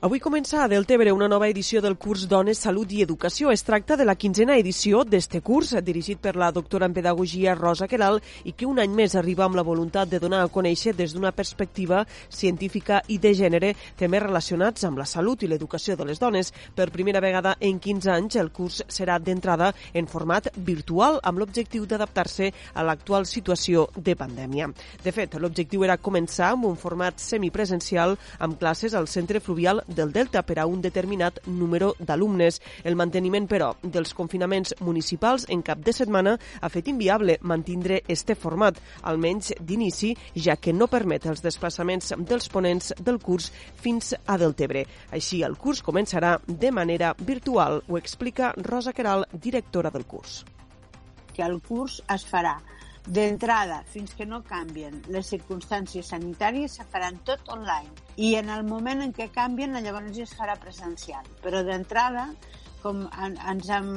Avui comença a Deltebre una nova edició del curs Dones, Salut i Educació. Es tracta de la quinzena edició d'este curs, dirigit per la doctora en Pedagogia Rosa Queral i que un any més arriba amb la voluntat de donar a conèixer des d'una perspectiva científica i de gènere temes relacionats amb la salut i l'educació de les dones. Per primera vegada en 15 anys, el curs serà d'entrada en format virtual amb l'objectiu d'adaptar-se a l'actual situació de pandèmia. De fet, l'objectiu era començar amb un format semipresencial amb classes al Centre Fluvial del Delta per a un determinat número d'alumnes. El manteniment, però, dels confinaments municipals en cap de setmana ha fet inviable mantindre este format, almenys d'inici, ja que no permet els desplaçaments dels ponents del curs fins a Deltebre. Així, el curs començarà de manera virtual, ho explica Rosa Queral, directora del curs. Que el curs es farà D'entrada, fins que no canvien les circumstàncies sanitàries, se faran tot online. I en el moment en què canvien, llavors ja es farà presencial. Però d'entrada, com en, ens hem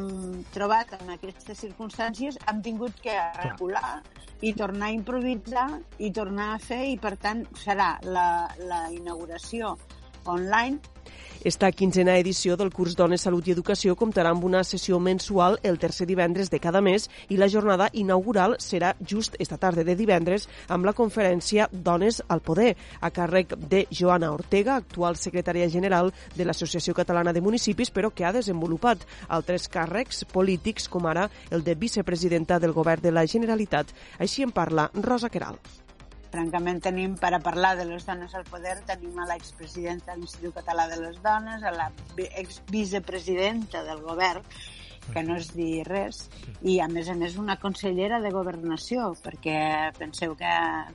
trobat en aquestes circumstàncies, hem tingut que regular i tornar a improvisar i tornar a fer i, per tant, serà la, la inauguració online esta quinzena edició del curs Dones, Salut i Educació comptarà amb una sessió mensual el tercer divendres de cada mes i la jornada inaugural serà just esta tarda de divendres amb la conferència Dones al Poder, a càrrec de Joana Ortega, actual secretària general de l'Associació Catalana de Municipis, però que ha desenvolupat altres càrrecs polítics, com ara el de vicepresidenta del Govern de la Generalitat. Així en parla Rosa Queral. Francament tenim, per a parlar de les dones al poder, tenim a l'expresidenta de l'Institut Català de les Dones, a la exvicepresidenta del govern, que no es dir res, i a més a més una consellera de governació, perquè penseu que,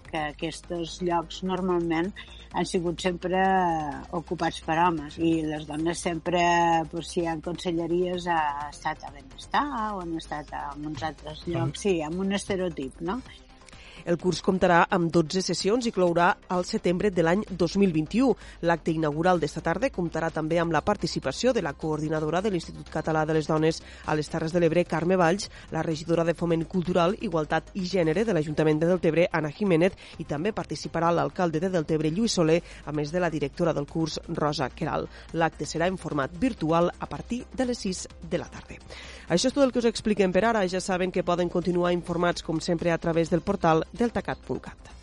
que aquests llocs normalment han sigut sempre ocupats per homes i les dones sempre, pues, si hi ha conselleries, ha estat a benestar o han estat a uns altres llocs, sí, amb un estereotip, no? El curs comptarà amb 12 sessions i clourà al setembre de l'any 2021. L'acte inaugural d'esta tarda comptarà també amb la participació de la coordinadora de l'Institut Català de les Dones a les Terres de l'Ebre, Carme Valls, la regidora de Foment Cultural, Igualtat i Gènere de l'Ajuntament de Deltebre, Anna Jiménez, i també participarà l'alcalde de Deltebre, Lluís Soler, a més de la directora del curs, Rosa Queral. L'acte serà en format virtual a partir de les 6 de la tarda. Això és tot el que us expliquem per ara. Ja saben que poden continuar informats, com sempre, a través del portal deltacat.cat.